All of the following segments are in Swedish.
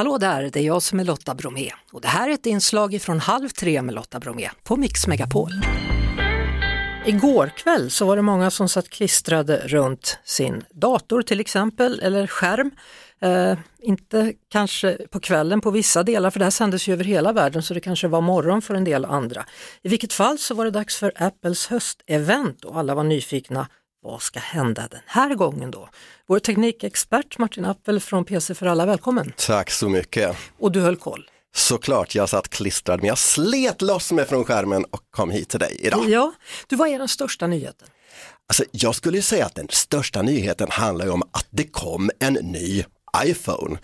Hallå där, det är jag som är Lotta Bromé och det här är ett inslag från Halv tre med Lotta Bromé på Mix Megapol. Igår kväll så var det många som satt klistrade runt sin dator till exempel, eller skärm. Eh, inte kanske på kvällen på vissa delar, för det här sändes ju över hela världen så det kanske var morgon för en del andra. I vilket fall så var det dags för Apples höstevent och alla var nyfikna. Vad ska hända den här gången då? Vår teknikexpert Martin Appel från PC för alla, välkommen! Tack så mycket! Och du höll koll? Såklart, jag satt klistrad men jag slet loss mig från skärmen och kom hit till dig idag. Ja, du, vad är den största nyheten? Alltså, jag skulle säga att den största nyheten handlar om att det kom en ny iPhone.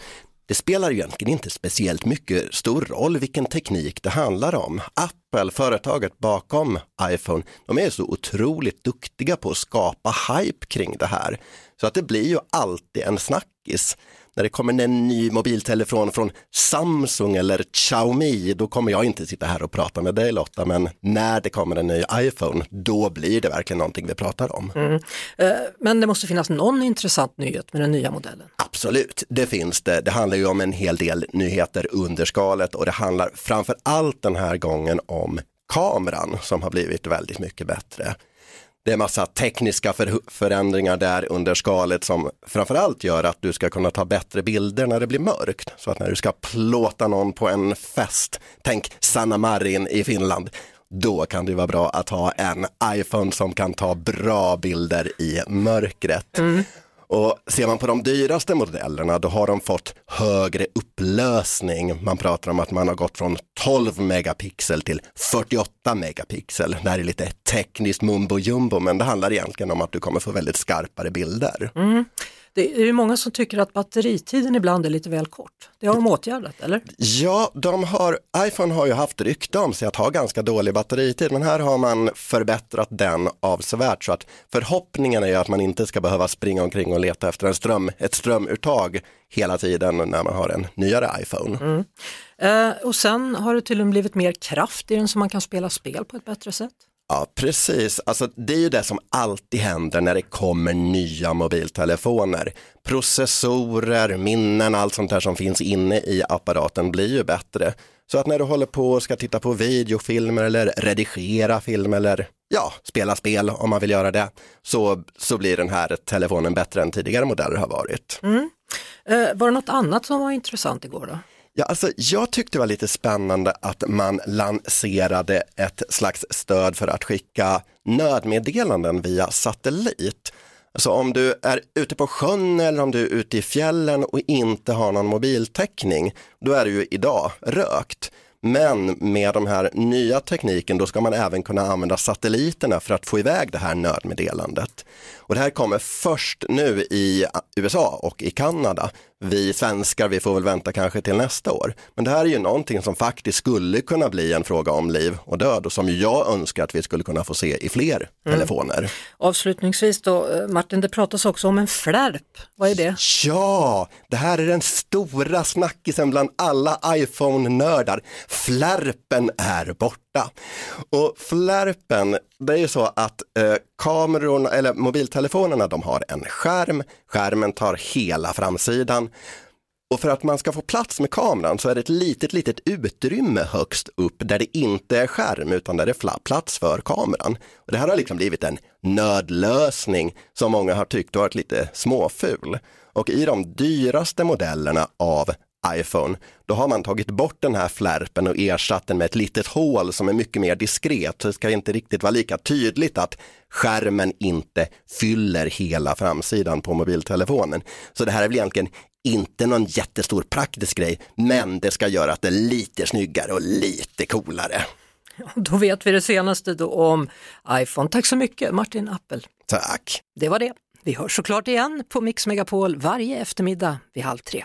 Det spelar egentligen inte speciellt mycket stor roll vilken teknik det handlar om. Apple, företaget bakom iPhone, de är så otroligt duktiga på att skapa hype kring det här. Så att det blir ju alltid en snackis när det kommer en ny mobiltelefon från Samsung eller Xiaomi, då kommer jag inte sitta här och prata med dig Lotta, men när det kommer en ny iPhone, då blir det verkligen någonting vi pratar om. Mm. Eh, men det måste finnas någon intressant nyhet med den nya modellen? Absolut, det finns det. Det handlar ju om en hel del nyheter under skalet och det handlar framför allt den här gången om kameran som har blivit väldigt mycket bättre. Det är massa tekniska för förändringar där under skalet som framförallt gör att du ska kunna ta bättre bilder när det blir mörkt. Så att när du ska plåta någon på en fest, tänk Sanna Marin i Finland, då kan det vara bra att ha en iPhone som kan ta bra bilder i mörkret. Mm. Och ser man på de dyraste modellerna då har de fått högre upplösning. Man pratar om att man har gått från 12 megapixel till 48 megapixel. Det här är lite tekniskt mumbo jumbo men det handlar egentligen om att du kommer få väldigt skarpare bilder. Mm. Det är ju många som tycker att batteritiden ibland är lite väl kort. Det har de åtgärdat, eller? Ja, de har, iPhone har ju haft rykte om sig att ha ganska dålig batteritid, men här har man förbättrat den avsevärt så att förhoppningen är att man inte ska behöva springa omkring och leta efter en ström, ett strömuttag hela tiden när man har en nyare iPhone. Mm. Eh, och sen har det tydligen blivit mer kraft i den så man kan spela spel på ett bättre sätt. Ja, precis. Alltså, det är ju det som alltid händer när det kommer nya mobiltelefoner. Processorer, minnen, allt sånt där som finns inne i apparaten blir ju bättre. Så att när du håller på och ska titta på videofilmer eller redigera film eller ja, spela spel om man vill göra det, så, så blir den här telefonen bättre än tidigare modeller har varit. Mm. Eh, var det något annat som var intressant igår då? Ja, alltså, jag tyckte det var lite spännande att man lanserade ett slags stöd för att skicka nödmeddelanden via satellit. Så om du är ute på sjön eller om du är ute i fjällen och inte har någon mobiltäckning, då är det ju idag rökt. Men med de här nya tekniken då ska man även kunna använda satelliterna för att få iväg det här nödmeddelandet. Och det här kommer först nu i USA och i Kanada. Vi svenskar, vi får väl vänta kanske till nästa år. Men det här är ju någonting som faktiskt skulle kunna bli en fråga om liv och död och som jag önskar att vi skulle kunna få se i fler mm. telefoner. Avslutningsvis då, eh, Martin, det pratas också om en flärp. Vad är det? Ja, det här är den stora snackisen bland alla iPhone-nördar. Flärpen är borta. Och flärpen, det är ju så att eh, kamerorna, eller mobiltelefonerna, de har en skärm. Skärmen tar hela framsidan. Och för att man ska få plats med kameran så är det ett litet, litet utrymme högst upp där det inte är skärm utan där det är plats för kameran. Och det här har liksom blivit en nödlösning som många har tyckt varit lite småful. Och i de dyraste modellerna av iPhone, då har man tagit bort den här flärpen och ersatt den med ett litet hål som är mycket mer diskret. Så det ska inte riktigt vara lika tydligt att skärmen inte fyller hela framsidan på mobiltelefonen. Så det här är väl egentligen inte någon jättestor praktisk grej, men det ska göra att det är lite snyggare och lite coolare. Då vet vi det senaste då om iPhone. Tack så mycket Martin Appel. Tack. Det var det. Vi hörs såklart igen på Mix Megapol varje eftermiddag vid halv tre.